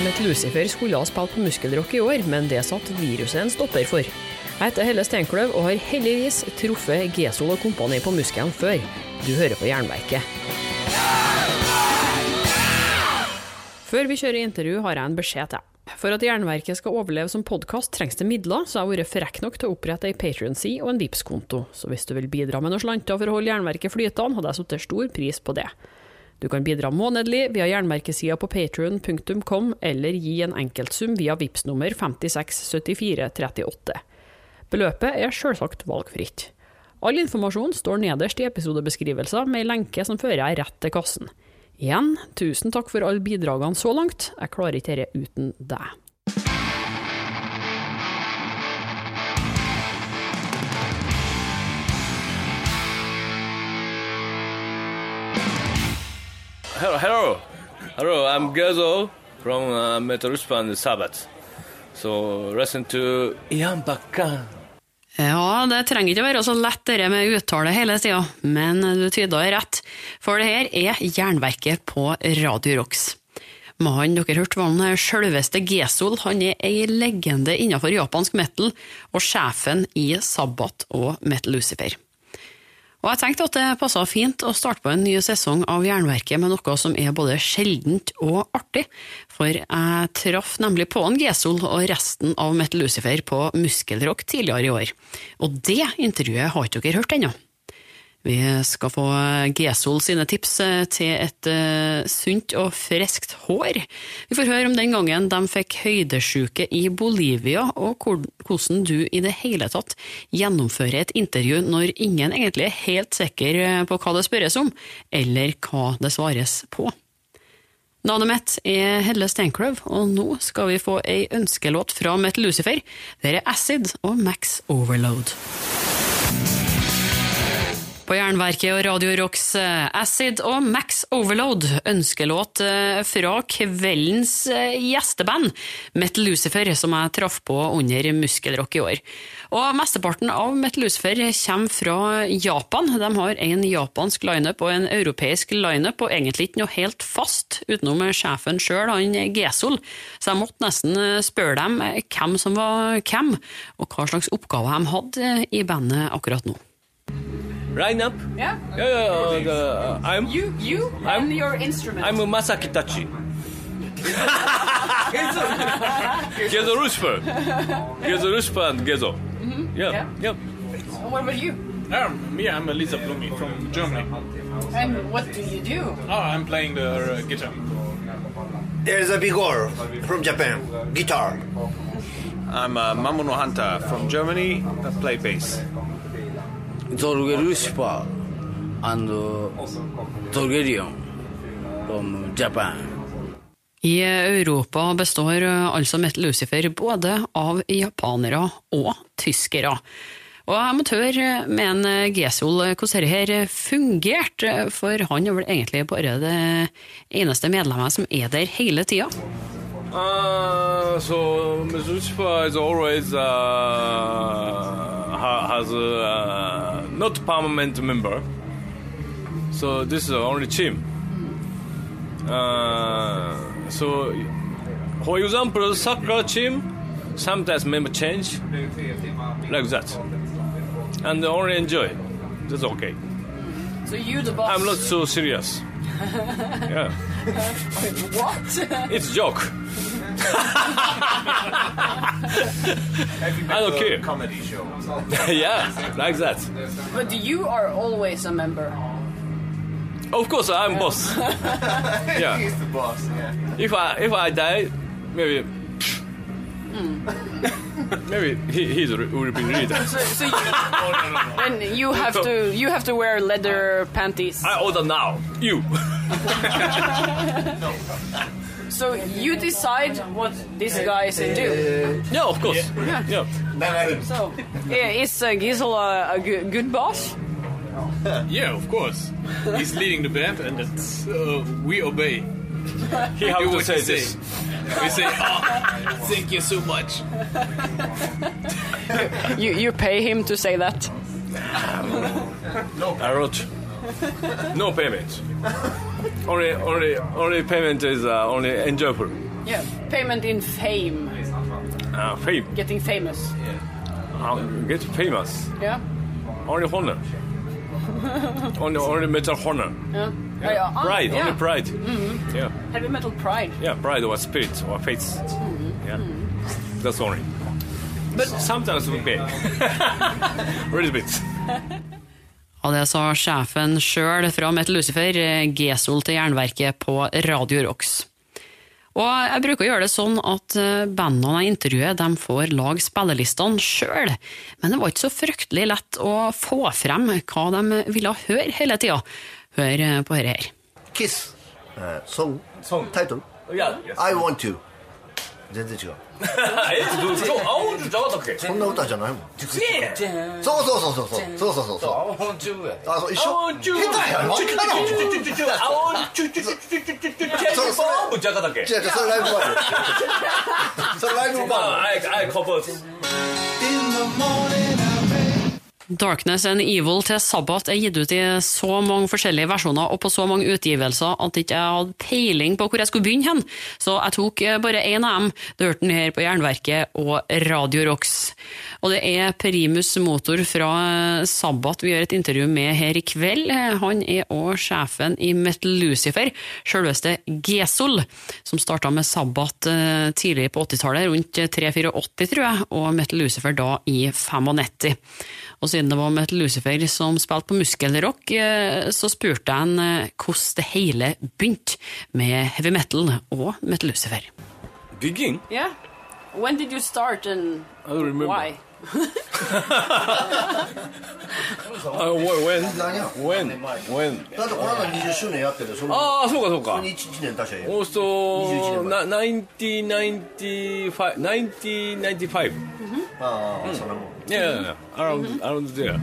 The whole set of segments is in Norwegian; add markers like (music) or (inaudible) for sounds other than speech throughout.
Met Lucifer skulle ha spilt på Muskelrock i år, men det satte viruset en stopper for. Jeg heter Helle Steinkløv og har heldigvis truffet Gesol og kompani på Muskelen før. Du hører på Jernverket. Før vi kjører intervju, har jeg en beskjed til. For at Jernverket skal overleve som podkast, trengs det midler, så jeg har vært frekk nok til å opprette ei Patrion-side og en Vipps-konto. Så hvis du vil bidra med noen slanter for å holde Jernverket flytende, hadde jeg satt stor pris på det. Du kan bidra månedlig via jernmerkesida på patrion.com, eller gi en enkeltsum via VIPS nummer 567438. Beløpet er selvsagt valgfritt. All informasjon står nederst i episodebeskrivelser med ei lenke som fører deg rett til kassen. Igjen, tusen takk for alle bidragene så langt, jeg klarer ikke dette uten deg. Hello, hello. I'm Gezo from uh, Metalurgspan Sabbath. So listen to Ian Bakka. Ja, det trenger ikke være så lett det med uttale hele tida, men du tyda rett, for det her er Jernverket på Radio Rocks. Mannen dere hørte var den sjølveste Gesol, han er ei legende innenfor japansk metal, og sjefen i Sabbat og Metal Lucifer. Og jeg tenkte at det passa fint å starte på en ny sesong av Jernverket med noe som er både sjeldent og artig, for jeg traff nemlig på en Gesol og resten av Metal Lucifer på Muskelrock tidligere i år. Og det intervjuet har ikke dere hørt ennå. Vi skal få Gesol sine tips til et uh, sunt og friskt hår. Vi får høre om den gangen de fikk høydesjuke i Bolivia, og hvordan du i det hele tatt gjennomfører et intervju når ingen egentlig er helt sikker på hva det spørres om, eller hva det svares på. Navnet mitt er Helle Steinkløv, og nå skal vi få ei ønskelåt fra Metal Lucifer. Der er Acid og Max Overload på Jernverket og Radio Rocks Acid og Max Overload, ønskelåt fra kveldens gjesteband, Metal Lucifer, som jeg traff på under Muskelrock i år. Og Mesteparten av Metal Lucifer kommer fra Japan. De har en japansk lineup og en europeisk lineup, og egentlig ikke noe helt fast, utenom sjefen sjøl, han Gesol. Så jeg måtte nesten spørre dem hvem som var hvem, og hva slags oppgaver de hadde i bandet akkurat nå. Lineup? Yeah. Yeah, yeah. yeah the, uh, I'm You, you, I'm- and your instrument. I'm Masaki Tachi. (laughs) Gezo Rusper. (laughs) Gezo Rusper and Gezo. Yeah, Yeah. yeah. what about you? Um, me, I'm Elisa Blumi from Germany. And what do you do? Oh, I'm playing the uh, guitar. There's a Bigor from Japan, guitar. I'm uh, Mamono Hunter from Germany. I play bass. Torge Ruspa and Torgerion from Japan. I Europa består altså Metal Lucifer både av japanere og tyskere. Og jeg måtte høre med en Gesol hvordan dette fungerte, for han er vel egentlig bare det eneste medlemmet som er der hele tida. Uh, so. Rusper is always uh, has a uh, not permanent member. So this is the only team. Uh, so, for example, soccer team sometimes member change like that, and only enjoy. That's okay. So you the boss? I'm not so serious. (laughs) yeah, (laughs) What? it's joke. I don't care. Comedy show. (laughs) yeah, like that. but you are always a member. Of course, I'm boss. (laughs) (laughs) yeah. He's the boss. Yeah. If I if I die, maybe. Hmm. maybe he he's re- will be leader. So, so you, oh, then you have to you have to wear leather panties. I order now. You. So you decide what these guys do. No, of course. Yeah. yeah. So yeah, is uh, Gisel a, a good, good boss? Yeah, of course. He's leading the band, and it's, uh, we obey. He Do have to say say. this. We say, oh, thank you so much. You you pay him to say that. No. I wrote. (laughs) no payment. only, only, only payment is uh, only enjoyable. Yeah, payment in fame. Uh, fame. Getting famous. Yeah. Uh, get famous. Yeah. Only honor. (laughs) only, only metal honor. Yeah. Yeah. Oh, pride, yeah. only pride. Mm -hmm. Yeah. Heavy metal pride. Yeah, pride or spirit or faith. Mm -hmm. Yeah. Mm -hmm. That's only. But sometimes we pay. (laughs) A little bit. Og det sa sjefen sjøl fra Metal Lucifer, G-Sol til Jernverket på Radio Rocks. Og jeg bruker å gjøre det sånn at eh, bandene jeg intervjuer, de får lage spillelistene sjøl, men det var ikke så fryktelig lett å få frem hva de ville høre hele tida. Hør eh, på dette her. Kiss. Uh, song. song. Title. Oh, yeah. Yes. I want to. Det er det (laughs) えどう青じゅうじゃなかったっけ？そんな歌じゃないもん。そうそうそうそうそう。そうそうそうそう。そう青本中部うでうそう一緒。う本う部う手うわうらう青う中う青うじうなうっうっう違う違うそれライブバードそれうイうバうドう I うそうそうそう In the うそうそうそう Darkness and Evil til Sabbat er gitt ut i så mange forskjellige versjoner og på så mange utgivelser at jeg ikke hadde peiling på hvor jeg skulle begynne hen. Så jeg tok eh, bare én av dem. Du hørte den her på Jernverket og Radio Rocks. Og det er Primus Motor fra eh, Sabbat vi gjør et intervju med her i kveld. Han er òg sjefen i Metal Lucifer, sjølveste Gesol, som starta med Sabbat eh, tidlig på 80-tallet, rundt 384, tror jeg, og Metal Lucifer da i 95. Og siden det var Metal Lucifer som spilte på muskelrock, eh, så spurte jeg han eh, hvordan det hele begynte med heavy metal og Metal Lucifer. Begin? Yeah. When did you start and I don't remember. why? (laughs) Uh, when? When? When? だってこの間20周年やっててそのああ、そうかそうか。 1年確かに Also, 21年前 1995, 1995. ああそんなもん Yeah, around, around there.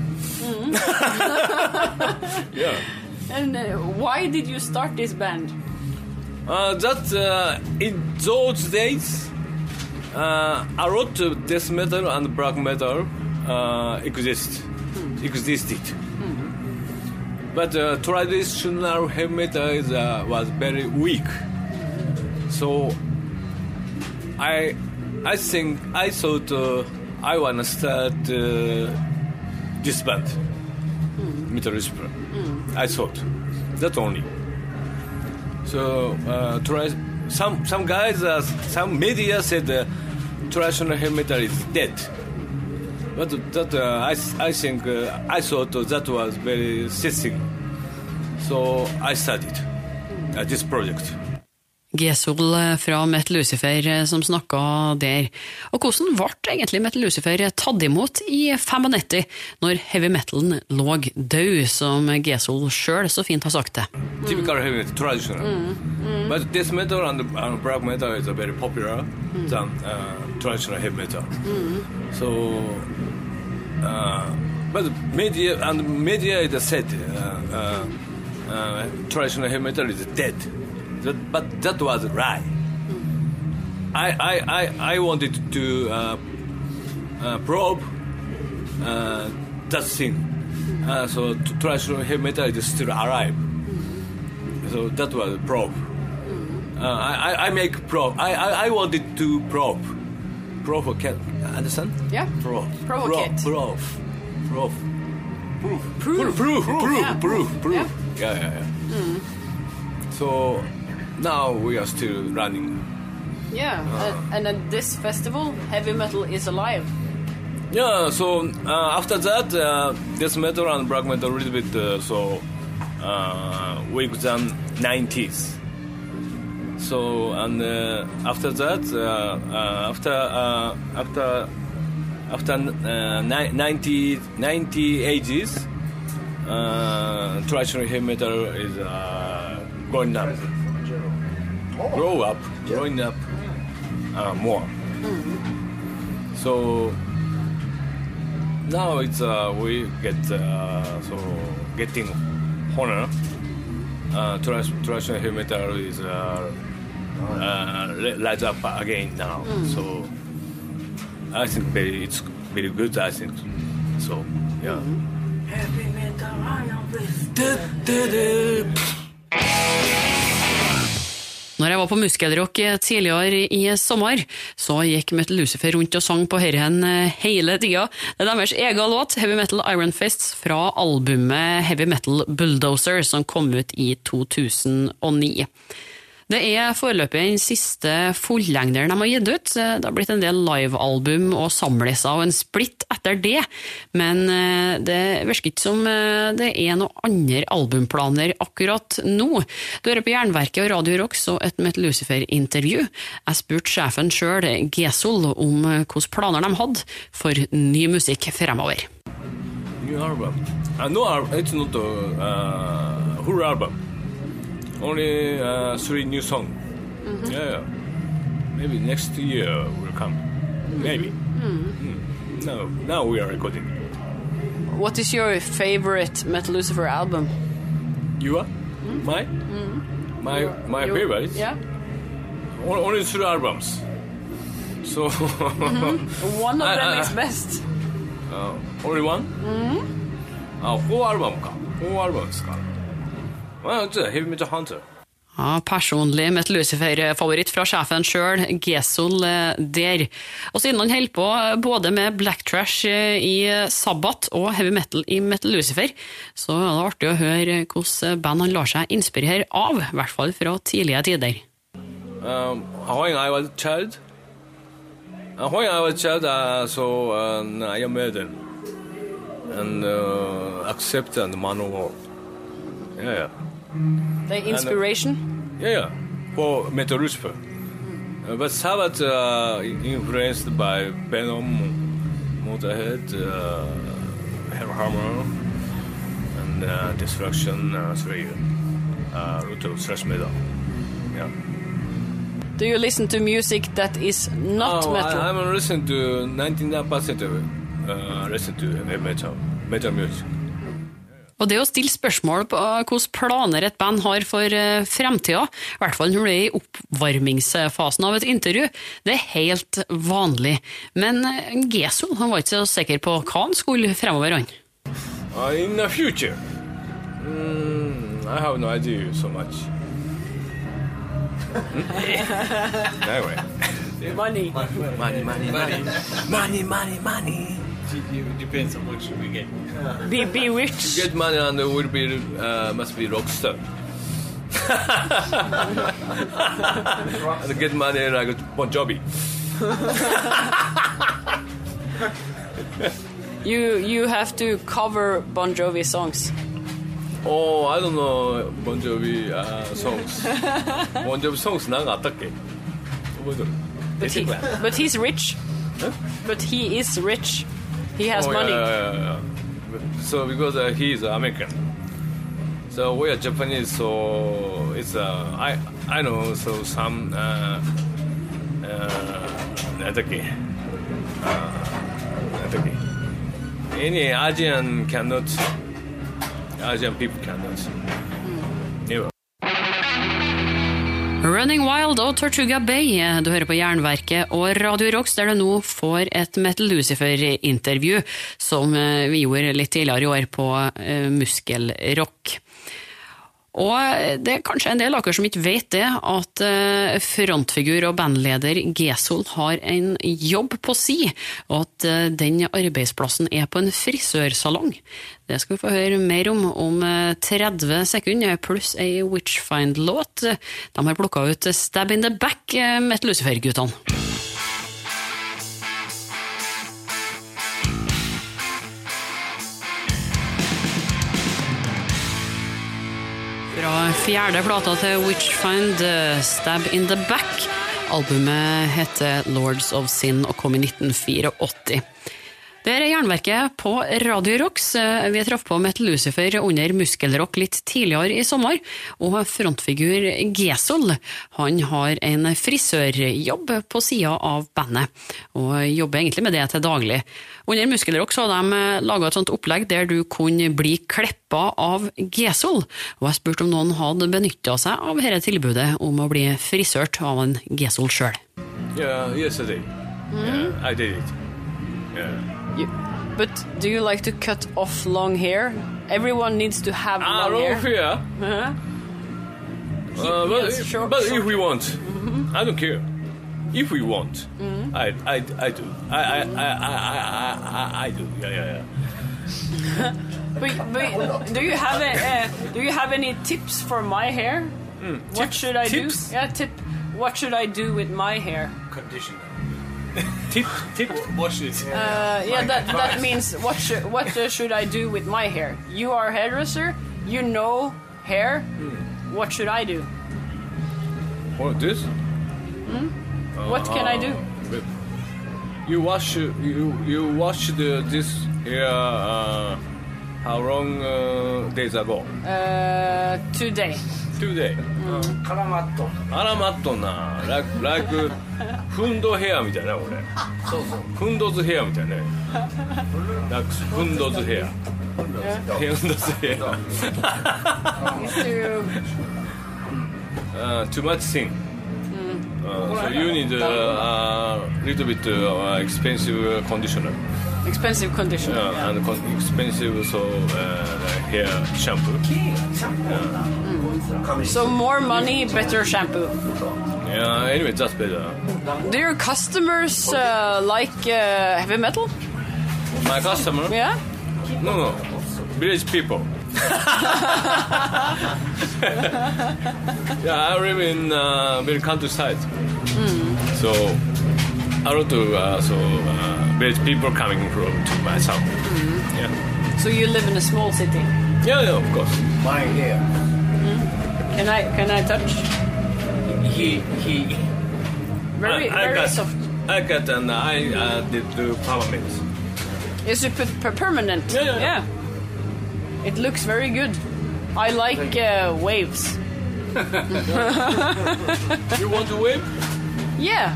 yeah. And uh, why did you start this band? Uh, that uh, in those days, uh, a lot of death metal and black metal uh, exist, existed. But uh, traditional heavy metal is, uh, was very weak. So I, I think I thought uh, I wanna start uh, this band, Metal Whisperer. I thought that only. So uh, try, some some guys, uh, some media said uh, traditional heavy metal is dead. But that uh, I, I think uh, I thought that was very sexy. So I studied uh, this project. Gesol fra Metal Lucifer eh, som snakka der. Og hvordan ble egentlig Metal Lucifer tatt imot i 95, når heavy metalen lå død, som Gesol sjøl så fint har sagt det? Typical heavy metal, traditional. But death metal and, and black metal is uh, very popular than uh, traditional heavy metal. So, uh, but media and media is said uh, uh, uh, traditional heavy metal is dead. That, but that was a lie. I, I, I, I wanted to uh, uh, probe uh, that thing. Uh, so traditional heavy metal is still alive. So that was a probe. Uh, I, I, I make probe. I, I, I wanted to probe. Provocate. Understand? Yeah. Probe. Provocate. Probe. Probe. Proof. Proof. Proof. Proof. Yeah. Proof. Proof. Yeah. Yeah, yeah, yeah. So now we are still running. Yeah. Uh, and at this festival, heavy metal is alive. Yeah, so uh, after that, uh, death metal and black metal a little bit uh, so uh, weak than 90s. So and uh, after that, uh, uh, after after after ni- 90 90 ages, traditional heavy metal is going up, grow up, growing up more. So now it's uh, we get uh, so getting honor. Uh, traditional heavy metal is uh, uh, ri- rise up again now. So I think very it's very good. I think so. Yeah. Heavy metal, Iron Når jeg var på Muskelrock tidligere i sommer, så gikk Metal Lucifer rundt og sang på herren hele tida. Det er deres egen låt, Heavy Metal Iron Fists, fra albumet Heavy Metal Bulldozer, som kom ut i 2009. Det er foreløpig den siste fullengderen de har gitt ut. Det har blitt en del livealbum og samliser og en splitt etter det, men eh, det virker ikke som eh, det er noen andre albumplaner akkurat nå. Du hører på Jernverket og Radio Rock og et Metal Lucifer-intervju. Jeg spurte sjefen sjøl, Gesol, om eh, hvilke planer de hadde for ny musikk fremover. New album. Uh, no, it's not a uh, album. Only uh, three new songs. Yeah, yeah. Maybe next year will come. Maybe. Mm. No, now we are recording. What is your favorite Metal Lucifer album? You are? My? My my Your- favorite? Yeah. Only, only three albums. So One (laughs) of I- them I- is best. uh, only one? Ah, four album か。four albums か。まあ、じゃあ、ヘビメタ Ja, personlig mitt Lucifer-favoritt fra sjefen sjøl, Gesol eh, der. Og siden han holder på eh, både med black trash eh, i Sabbat og heavy metal i Metal Lucifer, så er det artig å høre hvordan band han lar seg inspirere av, i hvert fall fra tidlige tider. Um, when I was child, when I was child, I saw an Iron Maiden and uh, accepted Man of War. Yeah. The inspiration. yeah, yeah, for Metal Lucifer. Uh, but Sabbath uh, influenced by Venom, Motorhead, uh, Hellhammer, and uh, Destruction, uh, Slayer, uh, Luther, thrash metal. Yeah. Do you listen to music that is not Oh, metal? I, I'm listening to 99% of uh, listen to heavy metal, metal music. Og det å stille spørsmål på hvilke planer et band har for eh, fremtida, i hvert fall når det er i oppvarmingsfasen av et intervju, det er helt vanlig. Men eh, Gesol han var ikke så sikker på hva han skulle fremover, han. Uh, in the future, mm, I have no idea so much. Hmm? (laughs) anyway, Money. money, money, money, money, money, money. it depends on which we get. Be bewitched. (laughs) get money on the would be uh, must be rockstar. (laughs) rockstar. Get money like Bon Jovi. you you have to cover Bon Jovi songs. Oh, I don't know Bon Jovi uh, songs. (laughs) bon Jovi songs 나가 어떻게? but, he, but he's rich. Huh? But he is rich. He has oh, money. Yeah, yeah, yeah, so because uh, he is American, so we are Japanese. So it's uh, I I know so some uh, uh, uh any Asian cannot, Asian people cannot. Running Wild og Tortuga Bay, du hører på Jernverket og Radio Rocks, der du nå får et Metal Lucifer-intervju, som eh, vi gjorde litt tidligere i år på eh, Muskelrock. Og det er kanskje en del av dere som ikke vet det, at eh, frontfigur og bandleder Gesol har en jobb på si, og at eh, den arbeidsplassen er på en frisørsalong. Det skal vi få høre mer om om eh, 30 sekunder, pluss ei Witchfind-låt. De har plukka ut Stab in the Back, med Lucifer-guttene. Fra fjerde plata til Witchfind, Stab in the Back. Albumet heter Lords of Sin og kom i 1984. Det er Jernverket på Radio Rocks. Eh, Vi traff på Metal Lucifer under Muskelrock litt tidligere i sommer, og frontfigur Gesol han har en frisørjobb på sida av bandet, og jobber egentlig med det til daglig. Under Muskelrock så hadde de laga et sånt opplegg der du kunne bli kleppa av Gesol, og jeg spurte om noen hadde benytta seg av dette tilbudet om å bli frisørt av en Gesol sjøl. Yeah, yesterday. Yeah, I did it. Yeah. You, but do you like to cut off long hair? Everyone needs to have Ah, long hair. long hair. Uh-huh. Uh, but, Yes, sure, but sure. if we want, I don't care. If we want, Mm-hmm. I, I, I do. I, I, I, I, I, I, I do. Yeah, yeah, yeah. (laughs) But, but do you have a, uh, do you have any tips for my hair? what should I tips? do? Yeah, tip. What should I do with my hair? Conditioner. Tip, tip. Wash it. Uh, yeah, that that means what should what uh, should I do with my hair? You are a hairdresser. You know hair. What should I do? What this? What can I do? But You wash you you wash the this hair uh, how long uh, days ago? Uh, today. トゥデイカラマット。カラマットなラ,ライクフンドヘアみたいな俺そうそう。フンドズヘアみたいなね。フンドズヘア。フンドズヘア。トゥマチシンユニットリトビットエクスペンシブコンディショナル expensive conditioner. yeah. and con- expensive so uh, hair shampoo. So more money, better shampoo. Yeah, anyway, that's better. Do your customers uh, like uh, heavy metal? My customer? Yeah. No, no, village people. (laughs) yeah, I live in uh, very countryside, so a lot of uh, so uh, village people coming from to my town. Yeah. So you live in a small city. yeah, yeah, of course. My hair Can I can I touch? he he Very I, I very got, soft. I got and I uh, did the permanent. Is it per- per- permanent? Yeah, yeah, yeah. It looks very good. I like uh, waves. (laughs) (laughs) You want to whip? Yeah.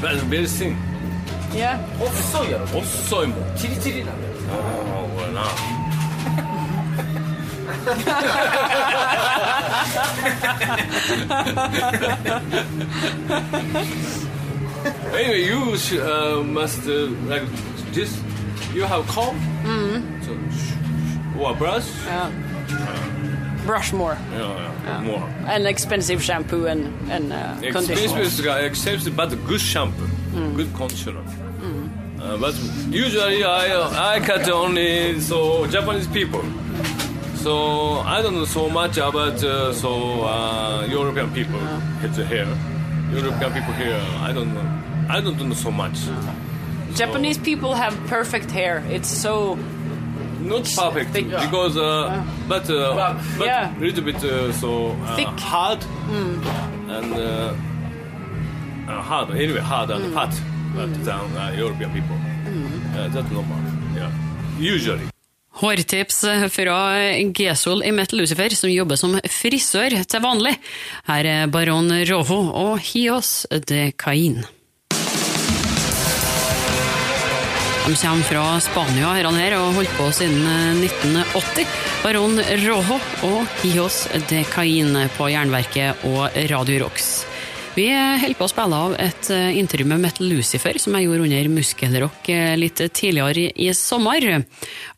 That's amazing. Yeah. 없어요. 없어요. 뭐. 지리지리 나요. Oh, 뭐나. anyway, you uh, must uh, like this. You have comb. Mm. Mm-hmm. So, or brush. Yeah. Brush more. yeah, yeah, more. And expensive shampoo and and uh, conditioner. Expensive, uh, expensive, but good shampoo, good conditioner. Uh, but usually I I cut only so Japanese people. So I don't know so much about uh, so uh, European people hit the hair. European people here I don't know. I don't know so much. Japanese people have perfect hair. It's so Not perfect Thick. because uh, but uh, but Yeah. little bit uh, so uh, Thick. hard and uh, uh, hard anyway hard and fat but than uh, European people. Uh, that's normal. Yeah, usually. Hårtips fra Gesol i Metal Lucifer, som jobber som frisør til vanlig. Her er Baron Rojo og Hios de Cain. De kommer fra Spania her, her og holdt på siden eh, 1980. Baron Rojo og Hios de Cain på Jernverket og Radio Rocks. Vi holder på å spille av et eh, intervju med Metal Lucifer, som jeg gjorde under Muskelrock eh, litt tidligere i, sommer.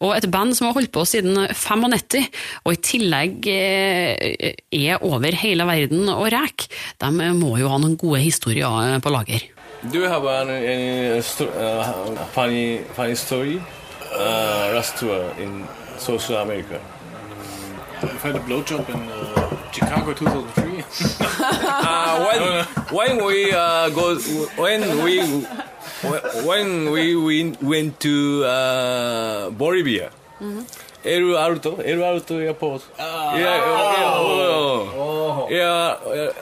Og et band som har holdt på siden 95, og i tillegg eh, er over hele verden og rek. De må jo ha noen gode historier eh, på lager. Do you have an, any uh, funny funny story? Uh, last tour in South America. I've had a blowjob in uh, Chicago 2003. (laughs) Uh, when when we uh, go when we when we, we went to uh, Bolivia. El Alto, El Alto Airport. Ah, yeah, yeah,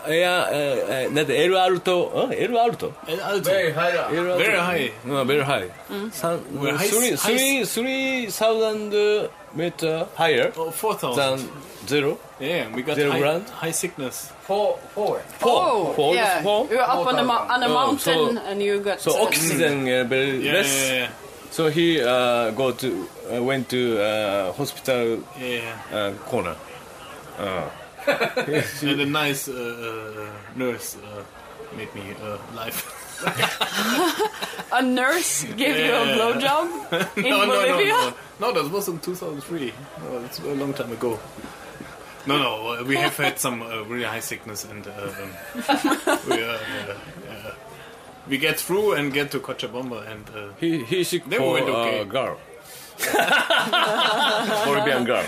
yeah, yeah, だってエルアルト、エルアルト、エルアルト、ベルハイ、ベルハイ、うん、ベルハイ、三、three, three, three thousand meter higher, four thousand zero. Yeah, we got high, high sickness. Four, four, four, yeah. You're up on a, on a mountain and you got. So oxygen very less. So he uh, go to uh, went to uh, hospital yeah. uh, corner. Uh, (laughs) And a nice uh, uh, nurse uh, made me uh, live. (laughs) a nurse gave you a Yeah. blowjob (laughs) in no, no, no, no. No, that was in 2003. No, it's a long time ago. No, no, we have had some uh, really high sickness, and uh, um, we, uh, we get through and get to Cochabamba, and uh, He he should we for went okay. uh, girl. Bolivian girl.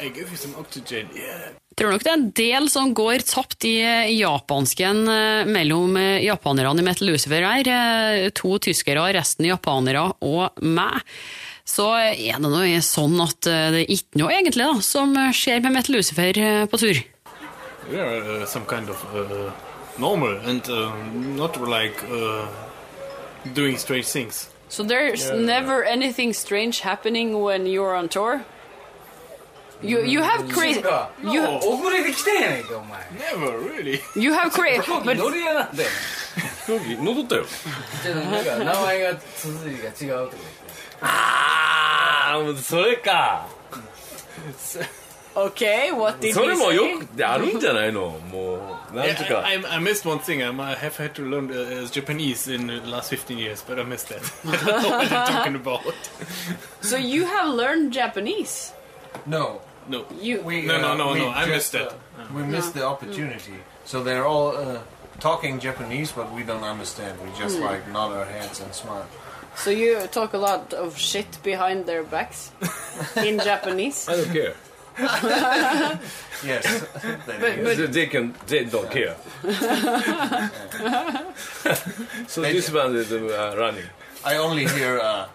I give you some oxygen. Yeah. Tror nok det er en del som går tapt i japansken eh, mellom eh, japanerne i Metal Lucifer her. Eh, To tyskere, resten japanere og meg. Så er det noe sånn at det er ikke noe egentlig da, som skjer med Metal Lucifer på tur. Yeah, are uh, some kind of uh, normal and uh, not like uh, doing strange things. So there's never anything strange happening when you're on tour? You you have crazy you (laughs) 遅れてきてんやないかお前 Never really. you have crazy but 乗りやがって飛行機乗っったよ。ちょっとなんか名前が綴りが違うとかああ、それか。 okay what did そ he れもよ say? くあるんじゃないのもう、なん Yeah, とか。 I, I, I missed one thing. I might have had to learn uh, Japanese in the last 15 years, but I missed that. I don't know what they're talking about. So you have learned Japanese? No, No. You we No, no, uh, no, we no, I just, missed that. uh, we missed the opportunity. So they're all uh, talking Japanese, but we don't understand. We just like nod our heads and smile. so you talk a lot of shit behind their backs in Japanese. I don't care. (laughs) Yes, they But, do. but They, they can, they don't care. so this one is uh, running. I only hear uh,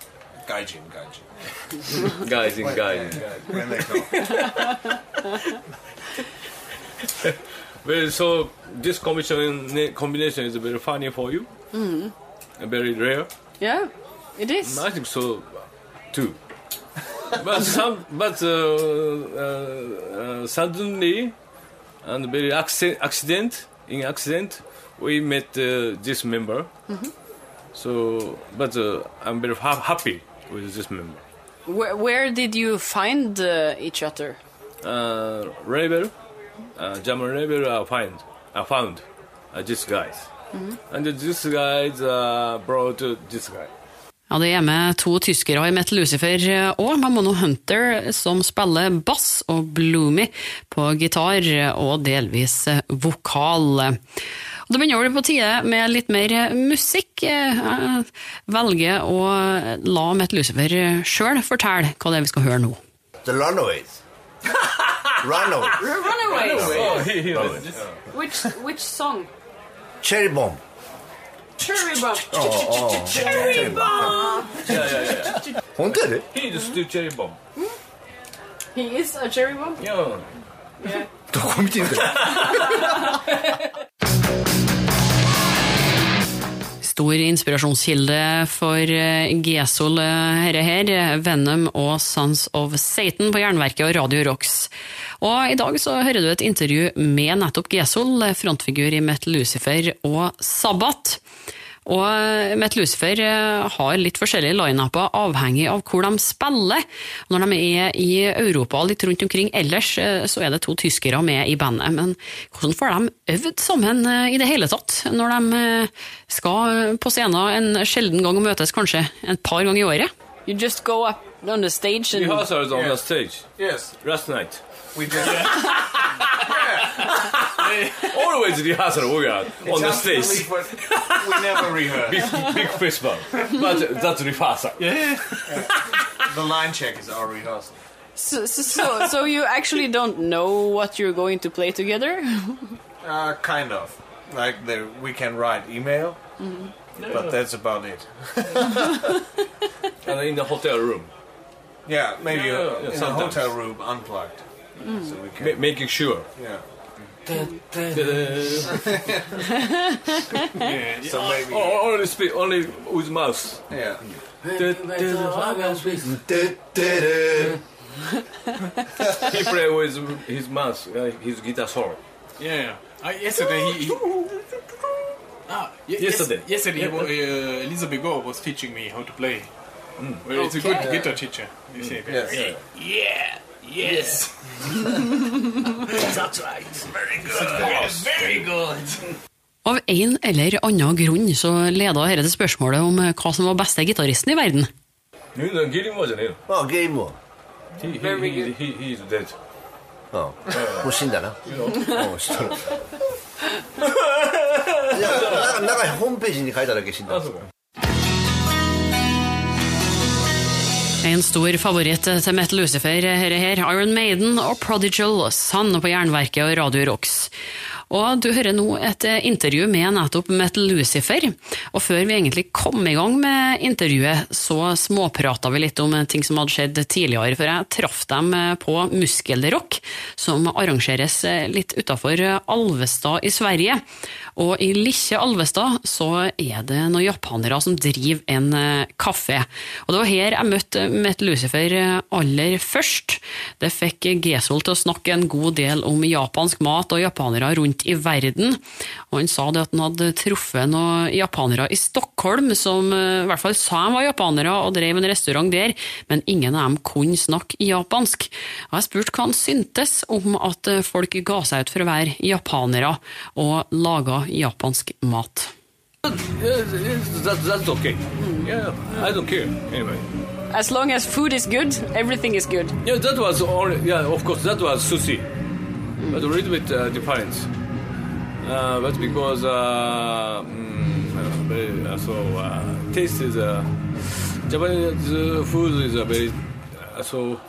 gaijin, gaijin. Guys in guys. When they talk. (laughs) Well, so this combination combination is very funny for you. Mm-hmm. Very rare. yeah, it is. I think so too. But some, but uh, uh, uh, suddenly and very accident, accident in accident we met uh, this member. So, but uh, I'm very ha- happy with this member. Where, where did you find uh, each other? Uh, label, uh, German label, I find, I found uh, this guys, and this guys uh, brought uh, this guy. Ja, Det er med to tyskere i Metal Lucifer og Mamono Hunter som spiller bass, og Bloomy på gitar og delvis vokal. Og Det begynner å bli på tide med litt mer musikk. Jeg velger å la Metal Lucifer sjøl fortelle hva det er vi skal høre nå. The Runaways. (laughs) Runaways. Runaways. Which which song? Cherry Bomb. Cherry Bomb. Cherry Bomb. 本当やで He is still cherry bomb. He is a cherry bomb. Yeah. Yeah. どこ見てんだよ Stor inspirasjonskilde for eh, Gesol, eh, herre her. Venom og Sons of Satan på Jernverket og Radio Rocks. Og i dag så hører du et intervju med nettopp Gesol, frontfigur i Metal Lucifer og Sabbat. Og Met Lucifer eh, har litt forskjellige lineuper avhengig av hvor de spiller. Når de er i Europa og litt rundt omkring ellers, eh, så er det to tyskere med i bandet. Men hvordan får de øvd sammen eh, i det hele tatt, når de eh, skal på scenen en sjelden gang og møtes kanskje et par ganger i året? You just go up on the stage and Rehearsals on the stage Yes, last night. we just. (laughs) (laughs) (laughs) Always rehearsal we are on the stage. we never rehearse. Big, big festival. But that's rehearsal. The line check is our rehearsal. so, so, so, so you actually don't know what you're going to play together? (laughs) Uh, kind of. Like the, we can write email, but that's about it. And in the hotel room, Yeah, maybe Yeah, uh, yeah, yeah, in a hotel room unplugged. So we can. ma- making sure. Yeah. Yeah, So maybe. Oh, only speak only with mouth. Yeah. (laughs) He play with his mouth, uh, his guitar solo. yeah. yeah. Uh, yesterday he. he ah, ye- Yesterday. Yes, yesterday, he wa- uh, Elisa Bigot was teaching me how to play. Well, it's a good guitar teacher. You see. Yes. Yeah. Yes! (laughs) That's right. Very good. Very good. Av en eller annen grunn så leda dette til spørsmålet om eh, hva som var beste gitaristen i verden. Det er Gilmore잖아요. 아, 게이머. He, he, he, he, he's dead. 어, 못 신다나? 어, 신다. 나가 나가 홈페이지에 가이다라 계신다. En stor favoritt til Metal Lucifer her, her, Iron Maiden og Prodigal, Sand på Jernverket og Radio Rocks. Og du hører nå et eh, intervju med nettopp Metal Lucifer. Og før vi egentlig kom i gang med intervjuet, så småprata vi litt om ting som hadde skjedd tidligere, for jeg traff dem eh, på Muskelrock, som arrangeres eh, litt utafor Alvestad i Sverige. Og i Likkje Alvestad så er det noen japanere som driver en kafé. Og det var her jeg møtte Metal Lucifer aller først. Det fikk Gesol til å snakke en god del om japansk mat og japanere rundt i verden. Og han sa det at han hadde truffet noen japanere i Stockholm som eh, i hvert fall sa de var japanere og drev en restaurant der, men ingen av dem kunne snakke japansk. Og jeg spurte hva han syntes om at eh, folk ga seg ut for å være japanere og laga japansk mat. That, that's okay. Yeah, I don't care anyway. As long as food is good, everything is good. Yeah, that was all. yeah, of course, that was sushi. But a little bit uh, different. Uh, that's because uh, mm, uh, so uh, taste is uh, Japanese food is a very so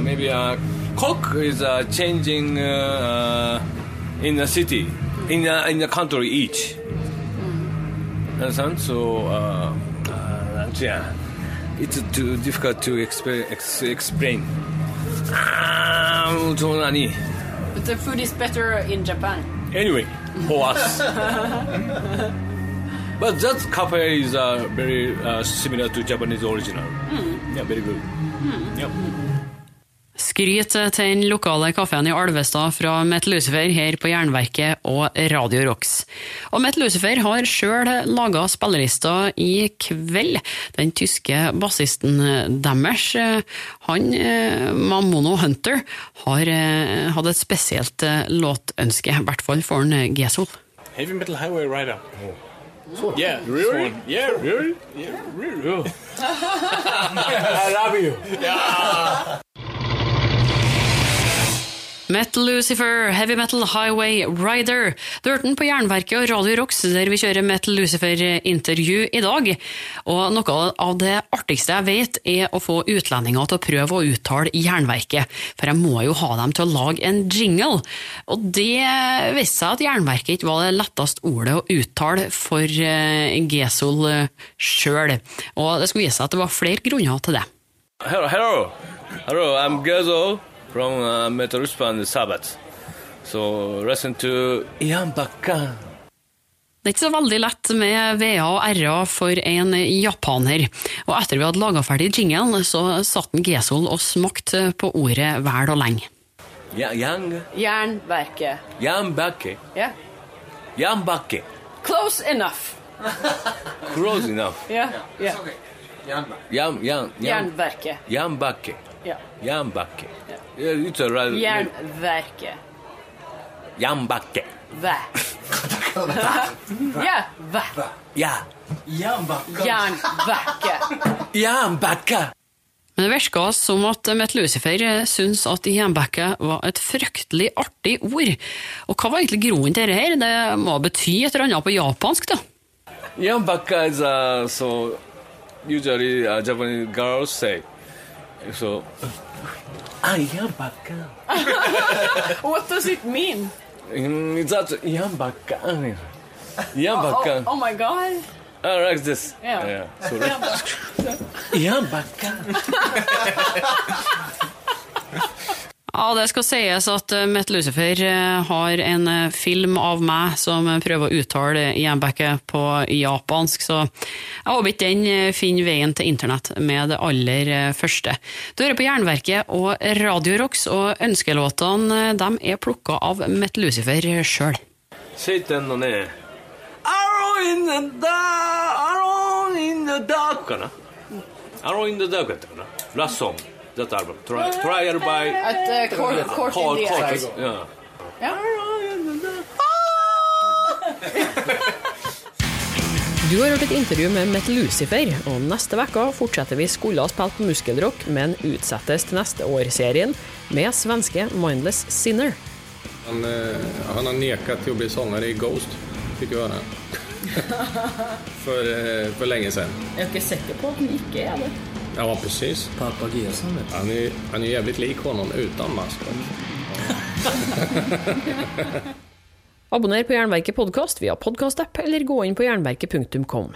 maybe a cook is changing in the city in the, in the country each. Mm. Understand? So yeah, it's too difficult to explain. Ah, but the food is better in Japan. Anyway for us. but that cafe is uh, very uh, similar to Japanese original. Yeah, very good. Yeah. Skryt til den lokale kafeen i Alvestad fra Mett Lucifer her på Jernverket og Radio Rocks. Og Mett Lucifer har sjøl laga spillelista i kveld. Den tyske bassisten deres, han eh, Mamono Hunter, har eh, hatt et spesielt eh, låtønske, i hvert fall for en Gesol. Heavy Metal Highway Rider. Yeah, really? Yeah, really? Yeah, (laughs) really? I love you. (laughs) Metal Lucifer, Heavy Metal Highway Rider. Du hørte den på Jernverket og Radio Rocks, der vi kjører Metal Lucifer-intervju i dag. Og noe av det artigste jeg vet, er å få utlendinger til å prøve å uttale Jernverket. For jeg må jo ha dem til å lage en jingle. Og det viste seg at Jernverket ikke var det letteste ordet å uttale for eh, Gesol sjøl. Og det skulle vise seg at det var flere grunner til det. Hello, hello, hello. I'm Gezo from uh, Metal Ruspan Sabbath. So listen to Ian Baka. Det er ikke så veldig lett med VA og RA for en japaner. Og etter vi hadde laga ferdig jingelen, så satt Gesol og smakte på ordet vel og lenge. Ja, Yang, Jernverket. Bake, Yeah. Yang Close enough. Close enough. Yeah. Yeah. Yeah. Yang, Jernverket. Yang Bake, Jernbakke. Ja. Right. Jernverket. Yang Væ. Ja, væ. Ja, Jernbakke. Jernbakke. Men det virka som at Mette Lucifer syntes at Jernbekket var et fryktelig artig ord. Og hva var egentlig grunnen til dette? Det må bety et eller annet på japansk, da. Yang er så so usually uh, Japanese girls say. So, I am Ayambakan. what does it mean? It's Mm, It's not Yambakan. Yambakan. Oh, oh, oh my god. Ah, like this. Yeah. yeah. So, like, Yambakan. Ja, det skal sies at eh, Met Lucifer eh, har en eh, film av meg som prøver å uttale jernbekket på japansk, så jeg håper ikke den finner veien til internett med det aller første. Du hører på Jernverket og Radio Rocks, og ønskelåtene de er plukka av Met Lucifer sjøl. Satan og ned. Arrow in the dark, arrow in the dark. Arrow in Last song that album. Try, trial by At uh, court, court Court, in the Court. Eyes. Ja. Du har hørt et intervju med Met Lucifer, og neste uke fortsetter vi Skulle ha spilt på muskelrock, men utsettes til neste år-serien med svenske Mindless Sinner. Han, eh, han har nekat til å bli sånger i Ghost, fikk vi høre. (laughs) for, eh, for lenge siden. Jeg er ikke sikker på at han ikke er det. Ja, precis. Pappa du. Han är, han är jävligt lik honom utan mask. (laughs) Abonner på Jernverket podkast via podkastapp, eller gå inn på jernverket.kom.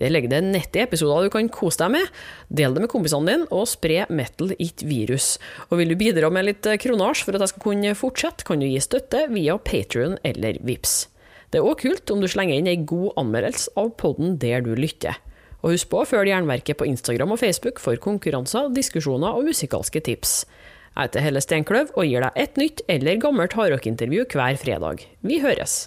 Der ligger det 90 episoder du kan kose deg med. Del det med kompisene dine, og spre metal it virus. Og vil du bidra med litt kronasj for at jeg skal kunne fortsette, kan du gi støtte via Patrion eller Vips. Det er òg kult om du slenger inn ei god anmeldelse av podden der du lytter. Og husk på å følge Jernverket på Instagram og Facebook for konkurranser, diskusjoner og musikalske tips. Jeg heter Helle Steinkløv og gir deg et nytt eller gammelt hardrockintervju hver fredag. Vi høres!